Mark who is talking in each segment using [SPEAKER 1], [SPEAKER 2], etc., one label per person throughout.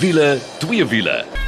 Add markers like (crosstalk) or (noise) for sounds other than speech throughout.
[SPEAKER 1] Wiele, twee wiele.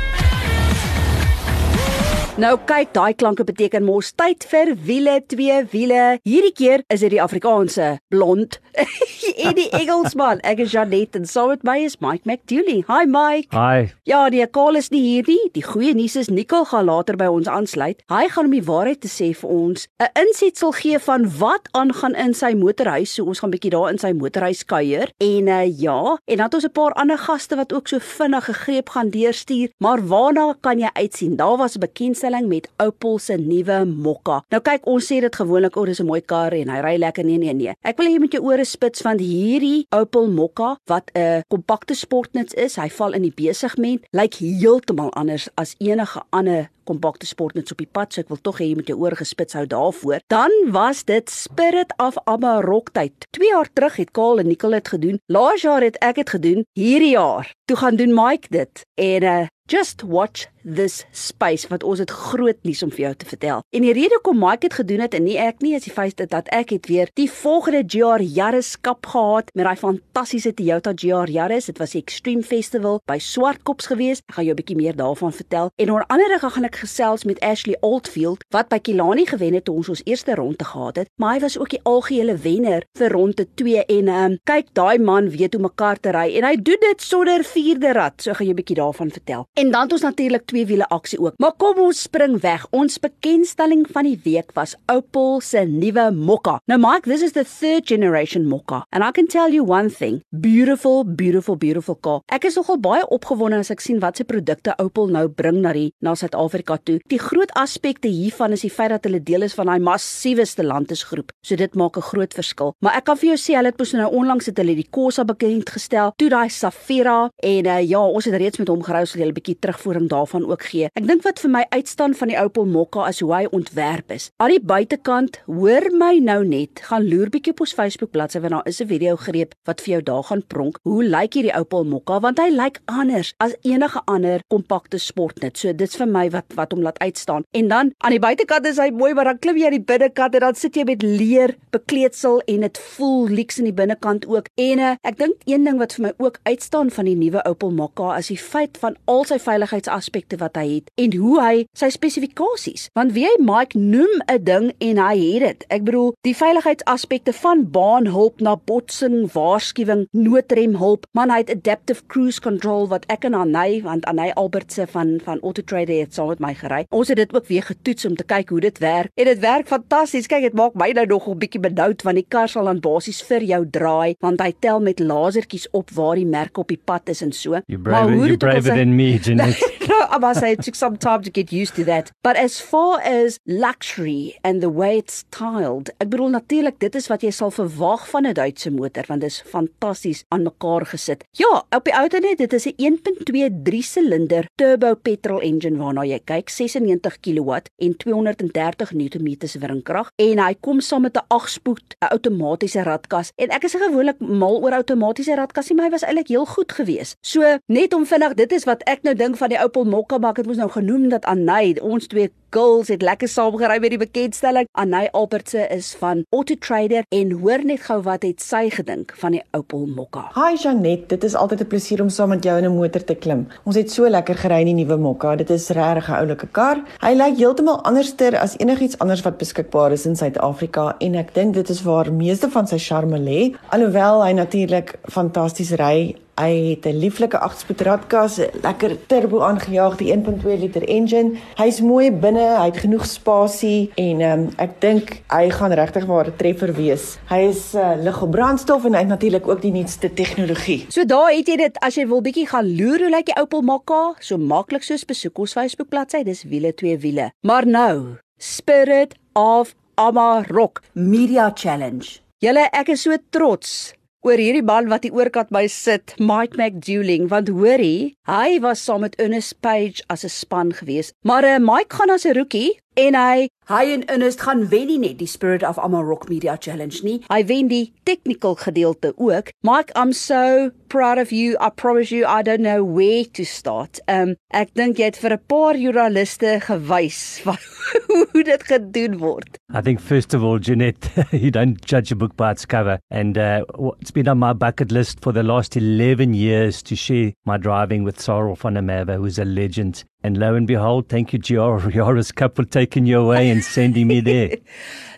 [SPEAKER 2] Nou kyk, daai klanke beteken mos tyd vir wiele, twee wiele. Hierdie keer is dit die Afrikaanse blond (laughs) en die Engelsman. Ek is Janet en saam met my is Mike McDooley. Hi Mike.
[SPEAKER 3] Hi.
[SPEAKER 2] Ja, die Kaal is nie hier nie. Die goeie nuus is Nicole gaan later by ons aansluit. Hy gaan om die waarheid te sê vir ons 'n insetsel gee van wat aangaan in sy motorhuis. So ons gaan bietjie daar in sy motorhuis kuier. En uh ja, en dan het ons 'n paar ander gaste wat ook so vinnig gegreep gaan deurstuur. Maar waarna kan jy uitsien? Daar was 'n bekend bekendstelling met Opel se nuwe Mokka. Nou kyk, ons sê dit gewoonlik oor oh, is 'n mooi kar en hy ry lekker nee nee nee. Ek wil hê jy moet jou ore spits van hierdie Opel Mokka wat 'n kompakte sportnuts is. Hy val in die besigment, lyk heeltemal anders as enige ander kompakte sportnuts op die pad. So ek wil tog hê jy moet jou ore gespits hou daarvoor. Dan was dit Spirit of Amarok tyd. 2 jaar terug het Kaal en Nicole dit gedoen. Laas jaar het ek dit gedoen. Hierdie jaar toe gaan doen Mike dit. En uh Just watch this space wat ons het groot nuus om vir jou te vertel. En die rede hoekom Mike dit gedoen het en nie ek nie is die feit dat ek het weer die volgende GR Yaris kap gehad met daai fantastiese Toyota GR Yaris. Dit was die Extreme Festival by Swartkops gewees. Ek gaan jou 'n bietjie meer daarvan vertel. En onder andere gaan ek gesels met Ashley Oldfield wat by Kilani gewen het toe ons ons eerste ronde gehad het, maar hy was ook die algehele wenner vir ronde 2 en um, kyk daai man weet hoe mekaar te ry en hy doen dit sonder vierde rad. So gaan jy 'n bietjie daarvan vertel. En dan het ons natuurlik twee wiele aksie ook. Maar kom ons spring weg. Ons bekendstelling van die week was Opel se nuwe Mokka. Nou Mike, this is the third generation Mokka. And I can tell you one thing, beautiful, beautiful, beautiful car. Ek is nogal baie opgewonde as ek sien wat se produkte Opel nou bring na die na Suid-Afrika toe. Die groot aspekte hiervan is die feit dat hulle deel is van daai massieweste landesgroep. So dit maak 'n groot verskil. Maar ek kan vir jou sê hulle het mos nou onlangs het hulle die Corsa bekend gestel, toe daai Safira en uh, ja, ons het reeds met hom gerou so 'n bietjie terugvoering daarvan ook gee. Ek dink wat vir my uitstaan van die Opel Mokka is hoe hy ontwerp is. Aan die buitekant, hoor my nou net, gaan loer bietjie op ons Facebook bladsy want daar is 'n video greep wat vir jou daar gaan pronk. Hoe lyk hierdie Opel Mokka want hy lyk anders as enige ander kompakte sportnet. So dit's vir my wat wat hom laat uitstaan. En dan aan die buitekant is hy mooi, maar dan klim jy aan die binnekant en dan sit jy met leer bekleedsel en dit voel lyks in die binnekant ook. En uh, ek dink een ding wat vir my ook uitstaan van die nuwe Opel Mokka is die feit van al sy veiligheidsaspekte wat hy het en hoe hy sy spesifikasies. Want wie hy Mike noem 'n ding en hy het dit. Ek bedoel, die veiligheidsaspekte van baanhulp na botsing, waarskuwing, noodremhulp, man hy het adaptive cruise control wat ek en Anay, want Anay Albertse van van Auto Trader het saam my gery. Ons het dit ook weer getoets om te kyk hoe dit werk. En dit werk fantasties. Kyk, dit maak my nou nog 'n bietjie benoud want die kar sal dan basies vir jou draai want hy tel met lasertjies op waar die merke op die pad is en so.
[SPEAKER 3] You're braver, you're braver than me, (laughs) Jeanette. (laughs)
[SPEAKER 2] no, I must say it took some time to get used to that. But as far as luxury and the way it's styled, ek bedoel natuurlik dit is wat jy sal verwag van 'n Duitse motor want dit is fantasties aan mekaar gesit. Ja, op die outer net, dit is 'n 1.2 3-silinder turbo petrol engine waarna jy kyk, 96 kW en 230 Nm wringkrag en hy kom saam met 'n 8-spoed outomatiese radkas en ek is gewoonlik mal oor outomatiese radkasse, maar hy was eintlik heel goed geweest. So net om vinnig, dit is wat ek nou dink van die Opel Mokka, maar ek het mos nou genoem dat Anay, ons twee girls het lekker saamgery met die bekendstelling. Anay Albertse is van Auto Trader en hoor net gou wat het sy gedink van die Opel Mokka.
[SPEAKER 4] Hi Janet, dit is altyd 'n plesier om saam met jou in 'n motor te klim. Ons het so lekker gery in die nuwe Mokka. Dit is regtig 'n oulike kar. Hy lyk heeltemal anderster as enigiets anders wat beskikbaar is in Suid-Afrika en ek dink dit is waar meeste van sy charme lê. Alhoewel hy natuurlik fantasties ry Hy het 'n lieflike 8-spoed radkas, lekker turbo aangejaag, die 1.2 liter engine. Hy's mooi binne, hy het genoeg spasie en um, ek dink hy gaan regtig waar 'n treffer wees. Hy is uh, lig op brandstof en hy het natuurlik ook die nuutste tegnologie.
[SPEAKER 2] So daar het jy dit as jy wil bietjie gaan loer hoe lyk die Opel Mokka, so maklik soos besoek ons Facebook bladsy, dis wiele twee wiele. Maar nou, Spirit of Amarok Media Challenge. Julle, ek is so trots oor hierdie man wat hier oorkant my sit, Mike McDouling, want hoorie, hy was saam met Ernest Page as 'n span gewees. Maar uh, Mike gaan as 'n rookie en hy hy en Ernest gaan wen nie net die Spirit of Amarok Media Challenge nie. Hy wen die technical gedeelte ook. Mike, I'm so proud of you. I promise you I don't know where to start. Um ek dink jy het vir 'n paar joernaliste gewys (laughs) hoe dit gedoen word.
[SPEAKER 3] I think first of all, Jeanette, (laughs) you don't judge a book by its cover. And uh, it's been on my bucket list for the last 11 years to share my driving with Sorrel van der Merwe, who's a legend. And lo and behold, thank you, Giorgis (laughs) Cup, for taking you away and sending me there. (laughs)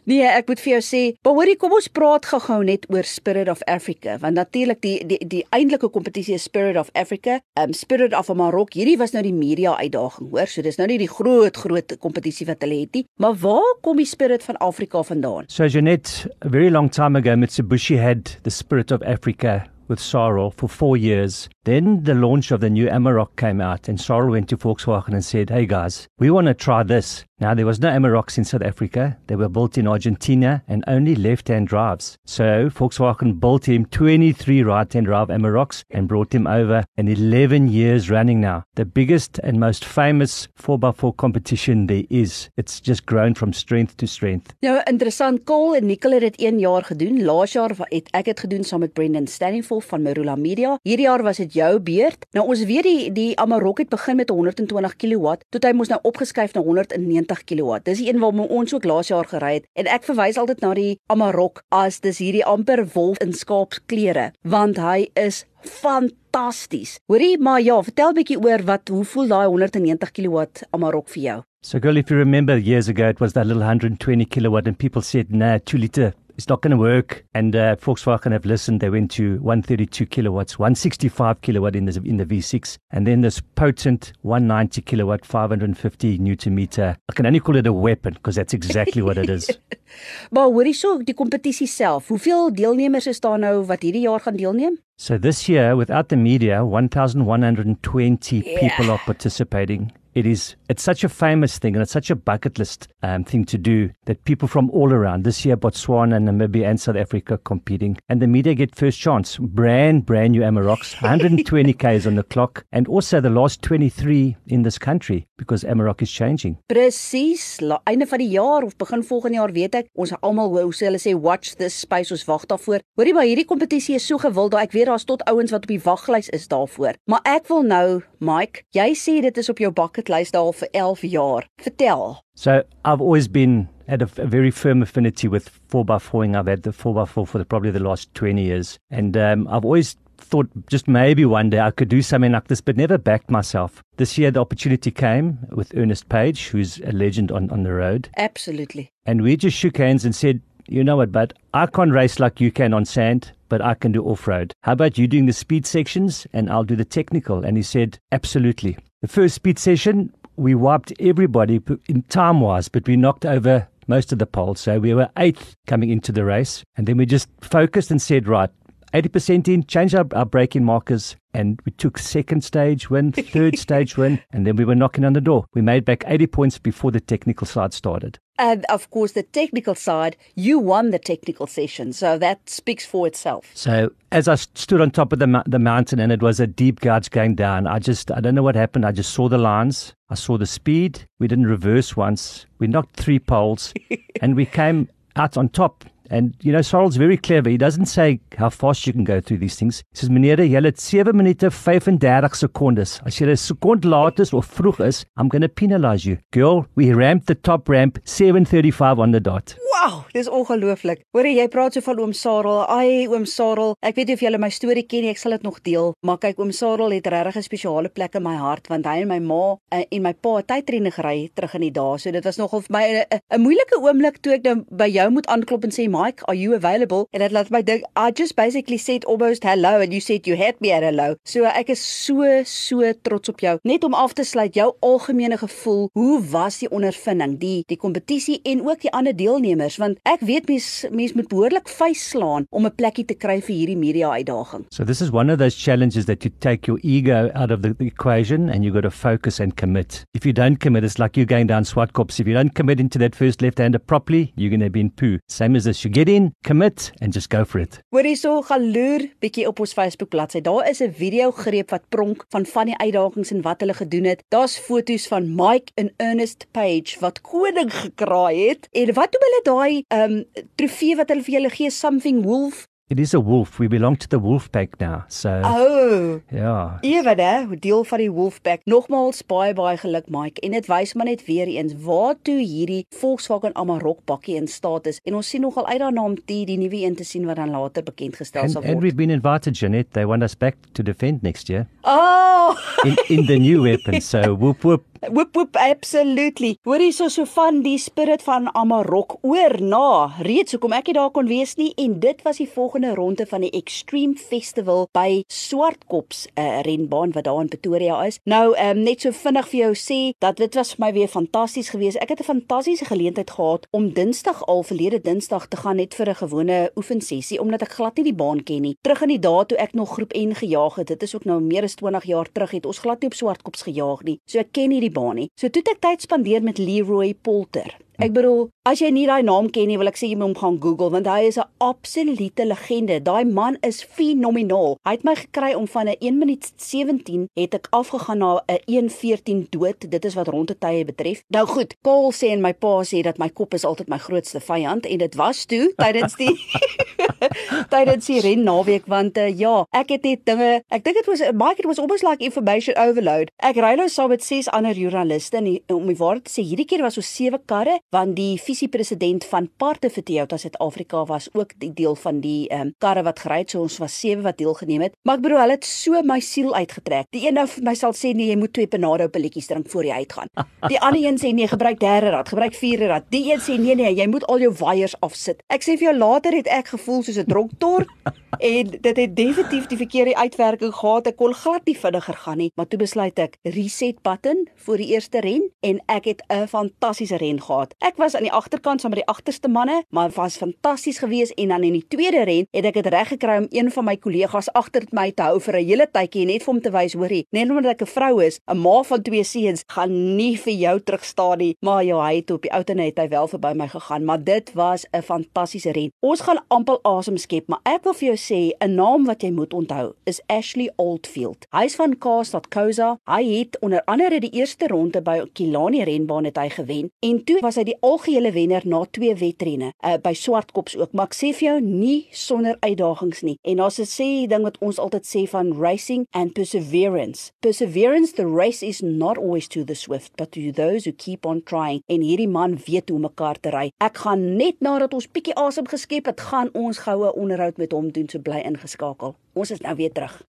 [SPEAKER 2] Nee, ek moet vir jou sê, maar hoorie, kom ons praat gou-gou net oor Spirit of Africa, want natuurlik die die die eintlike kompetisie is Spirit of Africa, um Spirit of Marok. Hierdie was nou die media uitdaging, hoor. So dis nou nie die groot groot kompetisie wat hulle het nie, maar waar kom die Spirit van Afrika vandaan?
[SPEAKER 3] So Jeanette, a very long time ago Mitsubishi had the Spirit of Africa with Sorrel for 4 years Then the launch of the new Amarok came out, and Sorrel went to Volkswagen and said, Hey guys, we want to try this. Now, there was no Amaroks in South Africa. They were built in Argentina and only left hand drives. So, Volkswagen built him 23 right hand drive Amaroks and brought him over in 11 years running now. The biggest and most famous 4x4 competition there is. It's just grown from strength to strength.
[SPEAKER 2] Nou, interessant. Cole en Nicole het dit 1 jaar gedoen. Laas jaar het ek dit gedoen saam met Brendan Stanleyford van Marula Media. Hierdie jaar was dit jou beurt. Nou ons weet die die Amarok het begin met 120 kW, tot hy mos nou opgeskuif na 190 kW. Dis die een waarmee ons ook laas jaar gery het en ek verwys altyd na die Amarok as dis hierdie amper wolf in skaapsklere, want hy is fantasties. Hoorie, maar ja, vertel bietjie oor wat hoe voel daai 190 kW Amarok vir jou?
[SPEAKER 3] So girl, if you remember years ago it was that little 120 kilowatt and people said, "Nah, 2 liter it's not going to work. And uh, Volkswagen have listened. They went to 132 kilowatts, 165 kilowatt in the in the V6, and then this potent 190 kilowatt, 550 newton meter. I can only call it a weapon because that's exactly what it is. (laughs)
[SPEAKER 2] maar hoorie so die kompetisie self. Hoeveel deelnemers is daar nou wat hierdie jaar gaan deelneem?
[SPEAKER 3] So this year, without the media, 1,120 yeah. people are participating. It is it's such a famous thing and it's such a bucket list um, thing to do that people from all around this year Botswana, Namibia, and South Africa competing, and the media get first chance. Brand brand new Amaroks, 120 k's on the clock, and also the last 23 in this country because Amarok is changing.
[SPEAKER 2] Presies, einde van die jaar of begin volgende jaar weet ek, ons almal hoe sê hulle sê watch this space ons wag daarvoor. Hoorie maar hierdie kompetisie is so gewild, ek weet daar's tot ouens wat op die waglys is daarvoor. Maar ek wil nou, Mike, jy sê dit is op jou bucket lys daar vir 11 jaar. Vertel.
[SPEAKER 3] So I've always been had a, a very firm affinity with 4x4ing. I've had the 4x4 for the, probably the last 20 years. And um, I've always thought just maybe one day I could do something like this, but never backed myself. This year, the opportunity came with Ernest Page, who's a legend on, on the road.
[SPEAKER 2] Absolutely.
[SPEAKER 3] And we just shook hands and said, you know what, but I can't race like you can on sand, but I can do off road. How about you doing the speed sections and I'll do the technical? And he said, absolutely. The first speed session, we wiped everybody in time wise, but we knocked over most of the poles. So we were eighth coming into the race. And then we just focused and said, right, 80% in, changed our, our braking markers, and we took second stage win, (laughs) third stage win, and then we were knocking on the door. We made back 80 points before the technical side started.
[SPEAKER 2] And of course, the technical side, you won the technical session, so that speaks for itself.
[SPEAKER 3] So, as I stood on top of the, the mountain and it was a deep gouge going down, I just, I don't know what happened. I just saw the lines, I saw the speed. We didn't reverse once. We knocked three poles (laughs) and we came out on top. And you know, Sorrel's very clever. He doesn't say how fast you can go through these things. He says, "Meneer, jy het 7 minute 35 secondes. As jy 'n sekond laat is of vroeg is, I'm going to penalize you." Girl, we ramped the top ramp 7:35 on the dot.
[SPEAKER 2] Wow, dis ongelooflik. Hoor jy praat so van oom Sarel. Ai, oom Sarel, ek weet nie of jy my storie ken nie, ek sal dit nog deel, maar kyk oom Sarel het regtig 'n spesiale plek in my hart want hy en my ma uh, en my pa het tydtrene gery terug in die dae. So dit was nogal vir my 'n moeilike oomblik toe ek nou by jou moet aanklop en sê, "Mike, are you available?" En dit laat my dink, "I just basically said almost hello and you said you had me at hello." So ek is so so trots op jou. Net om af te sluit, jou algemene gevoel, hoe was die ondervinding, die die kompetisie en ook die ander deelnemers leiers want ek weet mense mense moet behoorlik vuis slaan om 'n plekkie te kry vir hierdie media uitdaging.
[SPEAKER 3] So this is one of those challenges that you take your ego out of the, the equation and you got to focus and commit. If you don't commit, it's like you're going down Swartkops. If you don't commit into that first left-hander properly, you're going to be in poo. Same as this. You get in, commit, and just go for it.
[SPEAKER 2] Hoor hierso, gaan loer bietjie op ons Facebook bladsy. Daar is 'n video greep wat pronk van van die uitdagings en wat hulle gedoen het. Daar's foto's van Mike en Ernest Page wat koning gekraai het. En wat doen hulle daai ehm um, trofee wat hulle vir julle gee something wolf
[SPEAKER 3] It is a wolf. We belong to the wolf pack now. So
[SPEAKER 2] Oh.
[SPEAKER 3] yeah.
[SPEAKER 2] Ewe hè, deel van die Wolfpack. Nogmaals baie baie geluk Mike en dit wys maar net weer eens waartoe hierdie Volkswagen Amarok bakkie in staat is. En ons sien nogal uit daarna om die die nuwe een te sien wat dan later bekend gestel
[SPEAKER 3] And,
[SPEAKER 2] sal
[SPEAKER 3] and
[SPEAKER 2] word.
[SPEAKER 3] we've been invited, Jeanette. They want us back to defend next year
[SPEAKER 2] Oh,
[SPEAKER 3] in, in the new weapon. (laughs) So whoop whoop.
[SPEAKER 2] Woep woep absolutely. Hoor hierso so van die spirit van Amarok oor na reeds hoekom ek nie daar kon wees nie en dit was die volgende ronde van die Extreme Festival by Swartkops 'n uh, renbaan wat daar in Pretoria is. Nou um, net so vinnig vir jou sê dat dit was vir my weer fantasties geweest. Ek het 'n fantastiese geleentheid gehad om Dinsdag al verlede Dinsdag te gaan net vir 'n gewone oefensessie omdat ek glad nie die baan ken nie. Terug in die dae toe ek nog groep N gejaag het. Dit is ook nou meer as 20 jaar terug het ons glad nie op Swartkops gejaag nie. So ek ken nie die baan nie. So toe het ek tyd spandeer met Leroy Polter. Ek bedoel, as jy nie daai naam ken nie, wil ek sê jy moet hom gaan Google want hy is 'n absolute legende. Daai man is fenomenaal. Hy het my gekry om van 'n 1 minuut 17 het ek afgegaan na 'n 1:14 dood. Dit is wat rondetye betref. Nou goed, Paul sê en my pa sê dat my kop is altyd my grootste vyand en dit was toe tydens die (laughs) (laughs) tydens die ren naweek want uh, ja, ek het net dinge, ek dink dit was baie it was almost like information overload. Ek ry nou saam met ses ander joernaliste en om die waarheid te sê, hierdie keer was ons sewe karre want die visiepresident van Parte vir Toyota Suid-Afrika was ook die deel van die ehm um, karre wat gery het. So ons was sewe wat deelgeneem het. Maar ek bedoel, hulle het so my siel uitgetrek. Die een nou vir my sal sê nee, jy moet twee Panado pilletjies drink voor jy uitgaan. (laughs) Die ander een sê nee, gebruik derde rad, gebruik vierde rad. Die een sê nee nee, jy moet al jou waiers afsit. Ek sê vir jou later het ek gevoel soos 'n dronktor (laughs) en dit het definitief die verkeerde uitwerking gehad. Ek kon glad nie vinniger gaan nie, maar toe besluit ek reset button vir die eerste ren en ek het 'n fantastiese ren gehad. Ek was aan die agterkant saam met die agterste manne, maar was fantasties geweest en dan in die tweede ren het ek dit reg gekry om een van my kollegas agter my te hou vir 'n hele tydjie net vir hom te wys, hoorie, net omdat ek 'n vrou is, 'n ma van twee seuns, gaan nie vir jou terugstaan nie. Maar ja, hy het op die ou tenne het hy wel verby my gegaan, maar dit was 'n fantastiese ren. Ons gaan amper asem skep, maar ek wil vir jou sê 'n naam wat jy moet onthou is Ashley Oldfield. Hy's van Kaapstad Hy het onder andere die eerste ronde by Kilani renbaan het hy gewen en toe was hy die algehele wenner na twee wedrenne uh, by Swartkops ook. Maar ek sê vir jou nie sonder uitdagings nie. En daar's 'n sê ding wat ons altyd sê van racing and perseverance. Perseverance the race is not always to the swift but to those who keep on trying. En hierdie man weet hoe mekaar te ry. Ek gaan net nadat ons bietjie asem geskep het, gaan ons goue onderhoud met hom doen so bly ingeskakel. Ons is nou weer terug.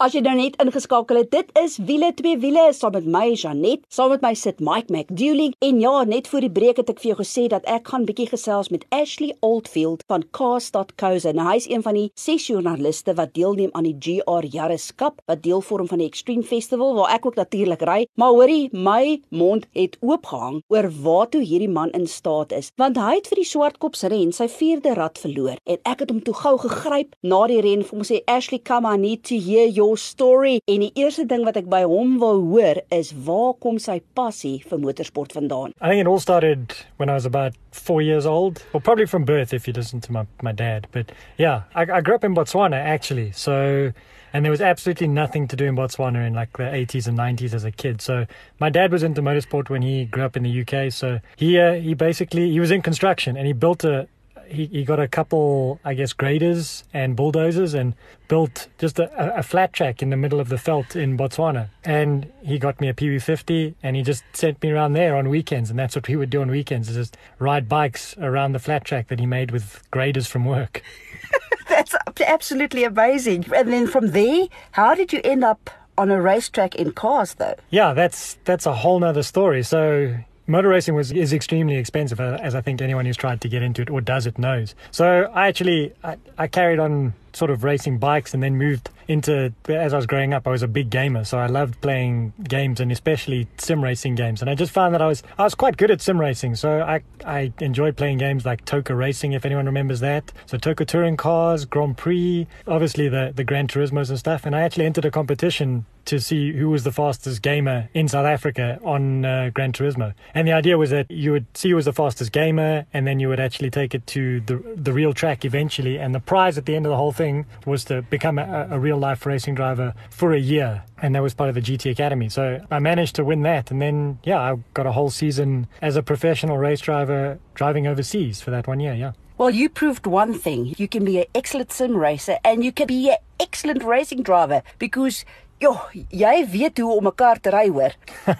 [SPEAKER 2] As jy nou net ingeskakel het, dit is wiele twee wiele saam met my Janet, saam met my sit Mike McDouling en ja, net voor die breek het ek vir jou gesê dat ek gaan bietjie gesels met Ashley Oldfield van Cars.co.za. Nou hy's een van die ses joernaliste wat deelneem aan die GR Yaris Cup wat deel vorm van die Extreme Festival waar ek ook natuurlik ry. Maar hoorie, my mond het oopgehang oor waartoe hierdie man in staat is, want hy het vir die Swartkops ren sy vierde rad verloor en ek het hom toe gou gegryp na die ren hom sê Ashley, come I need to hear your story. En die eerste ding wat ek by hom wou hoor is waar kom sy passie vir motorsport vandaan?
[SPEAKER 1] I think it all started when I was about four years old, or probably from birth if you listen to my, my dad. But yeah, I, I grew up in Botswana actually. So, and there was absolutely nothing to do in Botswana in like the 80s and 90s as a kid. So my dad was into motorsport when he grew up in the UK. So he, uh, he basically, he was in construction and he built a, he, he got a couple, I guess, graders and bulldozers and built just a, a flat track in the middle of the veld in Botswana. And he got me a PV50 and he just sent me around there on weekends. And that's what we would do on weekends is just ride bikes around the flat track that he made with graders from work. (laughs)
[SPEAKER 2] That's absolutely amazing. And then from there, how did you end up on a racetrack in cars though?
[SPEAKER 1] Yeah, that's that's a whole nother story. So motor racing was is extremely expensive, uh, as I think anyone who's tried to get into it or does it knows. So I actually I, I carried on sort of racing bikes and then moved into as I was growing up I was a big gamer so I loved playing games and especially sim racing games and I just found that I was I was quite good at sim racing so I I enjoyed playing games like Toka Racing if anyone remembers that so Toka touring cars Grand Prix obviously the the Gran Turismos and stuff and I actually entered a competition to see who was the fastest gamer in South Africa on uh, Gran Turismo. And the idea was that you would see who was the fastest gamer, and then you would actually take it to the the real track eventually. And the prize at the end of the whole thing was to become a, a real life racing driver for a year. And that was part of the GT Academy. So I managed to win that. And then, yeah, I got a whole season as a professional race driver driving overseas for that one year. Yeah.
[SPEAKER 2] Well, you proved one thing. You can be an excellent sim racer and you can be an excellent racing driver because Jo, jy weet hoe om mekaar te ry hoor. (laughs)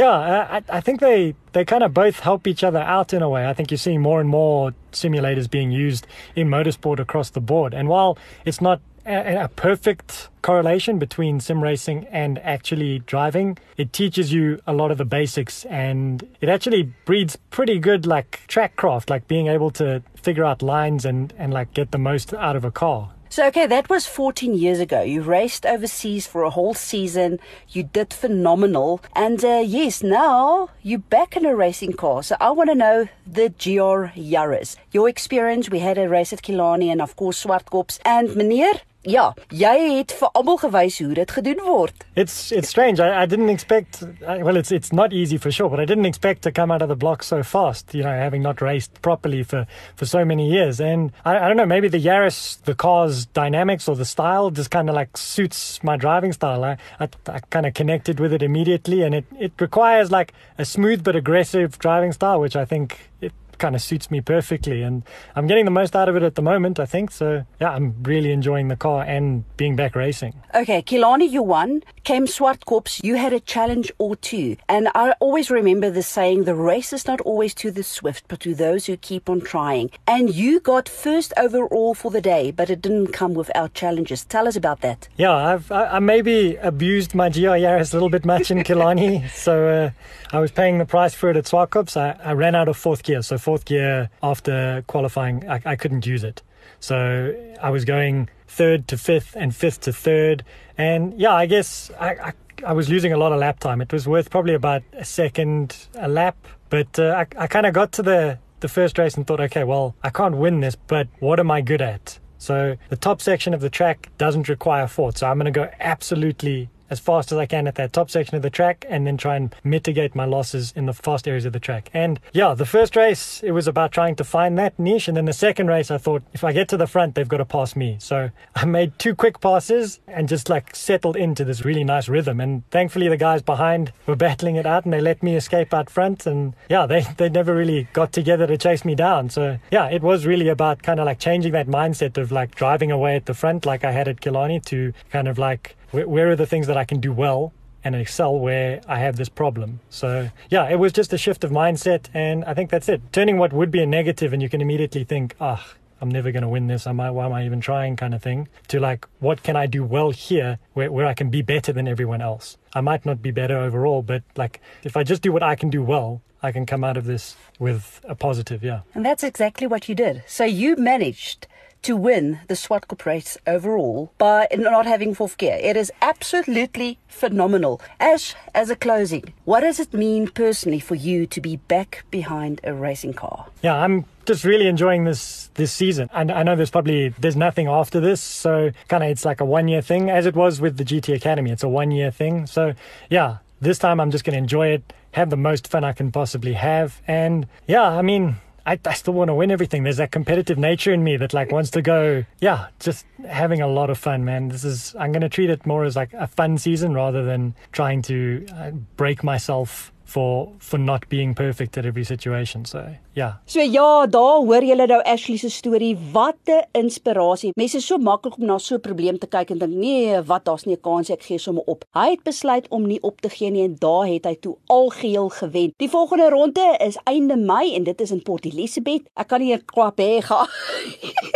[SPEAKER 1] yeah, uh, I I think they they kind of both help each other out in a way. I think you're seeing more and more simulators being used in motorsport across the board. And while it's not a, a perfect correlation between sim racing and actually driving, it teaches you a lot of the basics and it actually breeds pretty good like track craft, like being able to figure out lines and and like get the most out of a car.
[SPEAKER 2] So, okay, that was 14 years ago. You raced overseas for a whole season. You did phenomenal. And uh, yes, now you're back in a racing car. So, I want to know the GR Yaris. Your experience, we had a race at Kilani and, of course, Swartkops. And, meneer, Ja, jy het vir almal gewys hoe dit gedoen word.
[SPEAKER 1] It's it's strange. I, I didn't expect well it's it's not easy for sure, but I didn't expect to come out of the block so fast, you know, having not raced properly for for so many years. And I, I don't know, maybe the Yaris, the car's dynamics or the style just kind of like suits my driving style. I I, I kind of connected with it immediately and it it requires like a smooth but aggressive driving style, which I think it kind of suits me perfectly and I'm getting the most out of it at the moment I think so yeah I'm really enjoying the car and being back racing.
[SPEAKER 2] Okay Kilani you won. Came Swartkops you had a challenge or two. And I always remember the saying the race is not always to the swift but to those who keep on trying. And you got first overall for the day but it didn't come without challenges. Tell us about that.
[SPEAKER 1] Yeah I've I, I maybe abused my GR Yaris a little bit much in Kilani (laughs) so uh, I was paying the price for it at Swartkops I, I ran out of fourth gear so fourth gear after qualifying, I, I couldn't use it. So I was going third to fifth and fifth to third. And yeah, I guess I, I, I was losing a lot of lap time. It was worth probably about a second a lap. But uh, I, I kind of got to the, the first race and thought, okay, well, I can't win this, but what am I good at? So the top section of the track doesn't require fourth. So I'm going to go absolutely as fast as I can at that top section of the track and then try and mitigate my losses in the fast areas of the track. And yeah, the first race, it was about trying to find that niche. And then the second race, I thought if I get to the front, they've got to pass me. So (laughs) I made two quick passes and just like settled into this really nice rhythm. And thankfully, the guys behind were battling it out and they let me escape out front. And yeah, they, (laughs) they never really got together to chase me down. So yeah, it was really about kind of like changing that mindset of like driving away at the front, like I had at Kilani, to kind of like where, where are the things that I can do well and excel where I have this problem. So, yeah, it was just a shift of mindset. And I think that's it. Turning what would be a negative and you can immediately think, ah, oh, I'm never going to win this. I why am I even trying kind of thing to like, what can I do well here where, where I can be better than everyone else? I might not be better overall, but like, if I just do what I can do well, I can come out of this with a positive, yeah.
[SPEAKER 2] And that's exactly what you did. So you managed to win the Swartkop race overall by not having fourth gear. It is absolutely phenomenal. Ash, as a closing, what does it mean personally for you to be back behind a racing car?
[SPEAKER 1] Yeah, I'm just really enjoying this this season. And I know there's probably there's nothing after this, so kind of it's like a one year thing, as it was with the GT Academy. It's a one year thing. So yeah, this time I'm just going to enjoy it, have the most fun I can possibly have, and yeah, I mean I, I still want to win everything. There's that competitive nature in me that like wants to go, yeah, just having a lot of fun, man. This is, I'm going to treat it more as like a fun season rather than trying to uh, break myself for for not being perfect at every situation. So, ja.
[SPEAKER 2] So ja, daar hoor julle nou Ashley se storie. Wat 'n inspirasie. Mense is so maklik om na so 'n probleem te kyk en dink nee, wat daar's nie 'n kans ek gee sommer op. Hy het besluit om nie op te gee nie en daar het hy toe algeheel gewen. Die volgende ronde is einde Mei en dit is in Port Elizabeth. Ek kan nie 'n klap hê (laughs) gaan.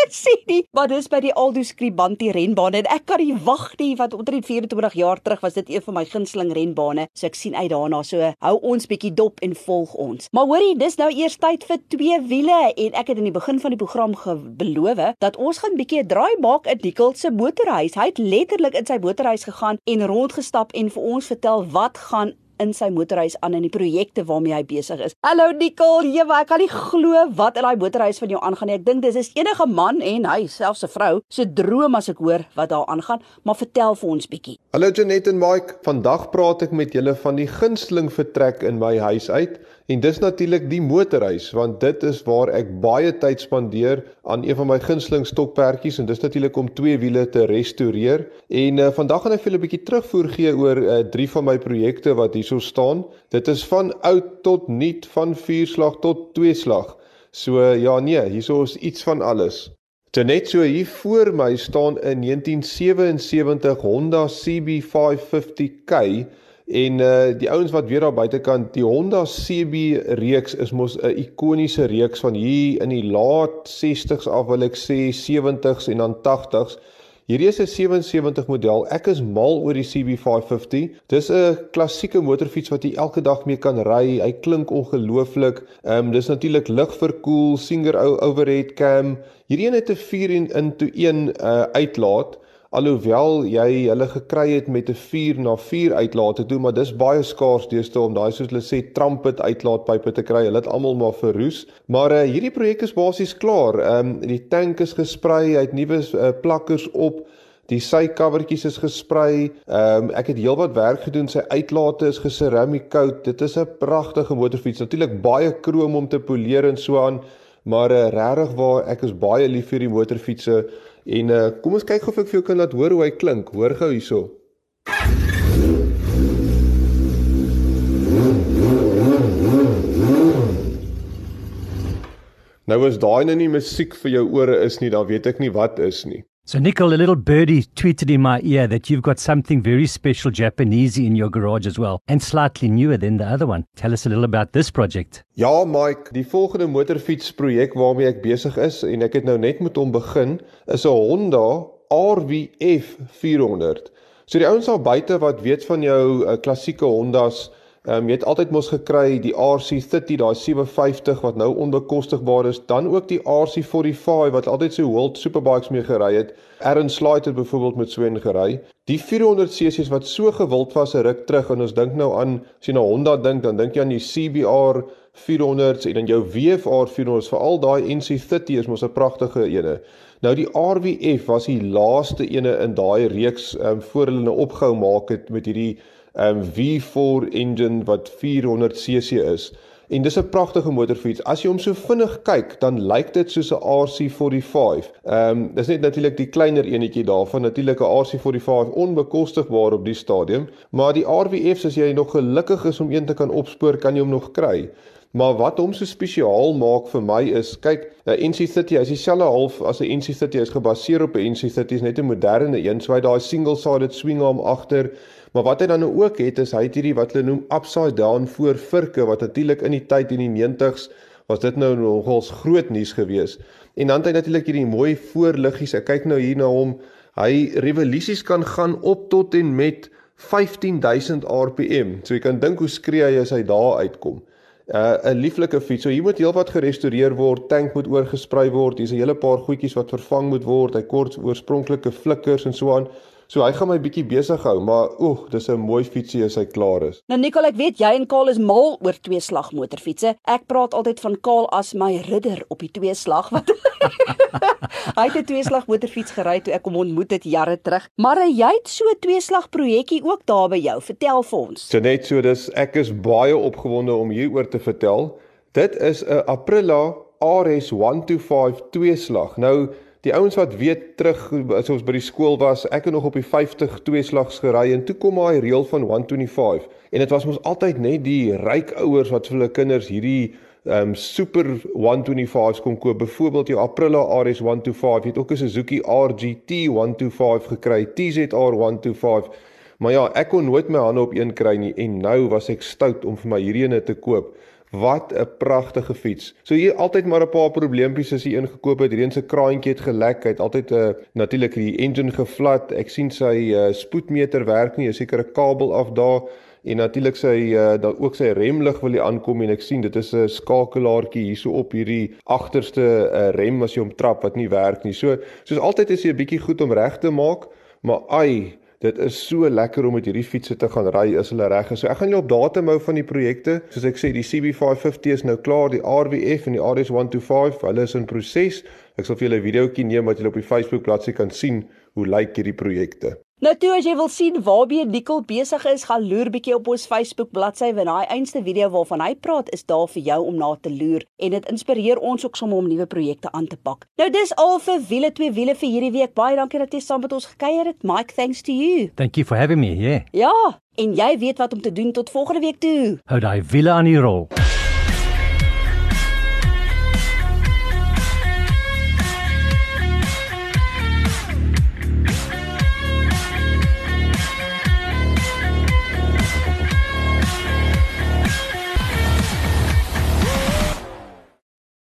[SPEAKER 2] sien nie, maar dis by die Aldo Scribanti renbaan en ek kan nie wag nie want omtrent 24 jaar terug was dit een van my gunsteling renbane. So ek sien uit daarna. So hou ons bietjie dop en volg ons. Maar hoorie, dis nou eers tyd vir twee wiele en ek het in die begin van die program beloof dat ons gaan bietjie 'n draai maak in Dikkel se motorhuis. Hy het letterlik in sy motorhuis gegaan en rondgestap en vir ons vertel wat gaan in sy motorhuis aan in die projekte waarmee hy besig is. Hallo Nicole, jy ek kan nie glo wat in daai motorhuis van jou aangaan nie. Ek dink dis is enige man en hy selfs 'n vrou se droom as ek hoor wat daar aangaan, maar vertel vir ons bietjie.
[SPEAKER 5] Hallo Janet en Mike, vandag praat ek met julle van die gunsteling vertrek in my huis uit. En dis natuurlik die motorhuis want dit is waar ek baie tyd spandeer aan een van my gunsteling stokperdjies en dis natuurlik om twee wiele te restoreer. En uh, vandag gaan ek vir julle 'n bietjie terugvoer gee oor uh, drie van my projekte wat hierso staan. Dit is van oud tot nuut, van vierslag tot tweeslag. So uh, ja nee, hierso is iets van alles. Net so hier voor my staan 'n 1977 Honda CB550K En uh die ouens wat weer daar buitekant, die Honda CB reeks is mos 'n ikoniese reeks van hier in die laat 60s af wil ek sê 70s en dan 80s. Hierdie is 'n 77 model. Ek is mal oor die CB550. Dis 'n klassieke motorfiets wat jy elke dag mee kan ry. Hy klink ongelooflik. Ehm um, dis natuurlik ligverkoel, Singer overhead cam. Hierdie een het 'n 4 in into 1 uh uitlaat alhoewel jy hulle gekry het met 'n 4 na 4 uitlaat toe, maar dis baie skaars deesdae om daai soos hulle sê trumpet uitlaatpype te kry. Hulle het almal maar verroes. Maar uh, hierdie projek is basies klaar. Ehm um, die tank is gesprei, hy het nuwe uh, plakkers op. Die sycovertjies is gesprei. Ehm um, ek het heelwat werk gedoen. Sy uitlate is geseramic coat. Dit is 'n pragtige motorfiets. Natuurlik baie krom om te poleer en so aan, maar uh, regtig waar ek is baie lief vir die motorfietsse. En uh, kom ons kyk of ek vir jou kan laat hoor hoe hy klink. Hoor gou hierso. Nou as daai nou nie musiek vir jou ore is nie, dan weet ek nie wat is nie.
[SPEAKER 3] So, Nicole, a little birdie tweeted in my ear that you've got something very special Japanese in your garage as well, and slightly newer than the other one. Tell us a little about this project.
[SPEAKER 5] Ja, Mike, die volgende motorfietsprojek waarmee ek besig is en ek het nou net met hom begin, is 'n Honda RWF 400. So die ouens daar buite wat weet van jou uh, klassieke Hondas, Ehm um, jy het altyd mos gekry die RC30, daai 750 wat nou onbekostigbaar is, dan ook die RC45 wat altyd so World Superbikes mee gery het. Aaron Slater byvoorbeeld met so 'n gery. Die 400cc's wat so gewild was 'n ruk terug en ons dink nou aan as jy na Honda dink, dan dink jy aan die CBR 400s en dan jou WFR 400s, veral daai NC30 is mos 'n pragtige ene. Nou die RWF was die laaste ene in daai reeks ehm um, voor hulle nou opgehou maak het met hierdie um, V4 engine wat 400 cc is. En dis 'n pragtige motorfiets. As jy hom so vinnig kyk, dan lyk dit soos 'n RC45. Ehm um, dis net natuurlik die kleiner enetjie daarvan, natuurlik 'n RC45 onbekostigbaar op die stadium, maar die RWF's as jy nog gelukkig is om een te kan opspoor, kan jy hom nog kry. Maar wat hom so spesiaal maak vir my is, kyk, 'n NC30 is dieselfde half as 'n NC30 is gebaseer op 'n NC30 is net 'n moderne een, so hy daai single-sided swing arm agter Maar wat hy dan nou ook het is hy het hierdie wat hulle noem upside down voor virke wat natuurlik in die tyd in die 90s was dit nou nogals groot nuus gewees. En dan het hy natuurlik hierdie mooi voorliggies. Ek kyk nou hier na hom. Hy revolusies kan gaan op tot en met 15000 rpm. So jy kan dink hoe skree hy as hy daar uitkom. 'n uh, lieflike fiets. So hier moet heelwat gerestoreer word, tank moet oorgesprei word. Hier's 'n hele paar goedjies wat vervang moet word. Hy kort oorspronklike flikkers en so aan. So hy gaan my bietjie besig hou, maar oeg, dis 'n mooi fietsie as hy klaar is.
[SPEAKER 2] Nou Nicole, ek weet jy en Kaal is mal oor twee slag motorfietsse. Ek praat altyd van Kaal as my ridder op die twee slag wat (laughs) Hy het 'n twee slag motorfiets gery toe ek hom ontmoet het jare terug. Maar jy het so 'n twee slag projekkie ook daar by jou. Vertel vir ons.
[SPEAKER 5] So net so dis ek is baie opgewonde om hieroor te vertel. Dit is 'n Aprilia RS125 twee slag. Nou Die ouens wat weet terug as ons by die skool was, ek het nog op die 50 tweeslags gery en toe kom daai reël van 125 en dit was mos altyd net die ryk ouers wat vir hulle kinders hierdie um super 125s kon koop. Byvoorbeeld jou Aprilia RS 125, jy het ook 'n Suzuki RGT 125 gekry, TZR 125. Maar ja, ek kon nooit my hande op een kry nie en nou was ek stout om vir my hierdie ene te koop. Wat 'n pragtige fiets. So hier altyd maar 'n paar probleempies as jy ingekoop het. Hierdie se kraantjie het gelek. Hy het altyd 'n uh, eh, natuurlik die engine gevlat. Ek sien sy uh, spoedmeter werk nie. Is seker 'n kabel af daar. en natuurlik sy uh, dan ook sy remlig wil hy aankom en ek sien dit is 'n skakelaartjie hierso op hierdie agterste uh, rem as jy hom trap wat nie werk nie. So soos altyd is hy 'n bietjie goed om reg te maak, maar ai Dit is so lekker om met hierdie fietsse te gaan ry as hulle reg is. So ek gaan julle op datum hou van die projekte. Soos ek sê, die CB550 is nou klaar, die RWF en die RS125, hulle is in proses. Ek sal vir julle 'n videoetjie neem wat julle op die Facebook bladsy kan sien hoe lyk hierdie projekte.
[SPEAKER 2] Nou toe as jy wil sien waarmee Nicole besig is, gaan loer bietjie op ons Facebook bladsy want daai einste video waarvan hy praat is daar vir jou om na te loer en dit inspireer ons ook sommer om nuwe projekte aan te pak. Nou dis al vir wiele twee wiele vir hierdie week. Baie dankie dat jy saam met ons gekuier het. Mike, thanks to you.
[SPEAKER 3] Thank you for having me. Yeah.
[SPEAKER 2] Ja, en jy weet wat om te doen tot volgende week toe.
[SPEAKER 3] Hou daai wiele aan die rol.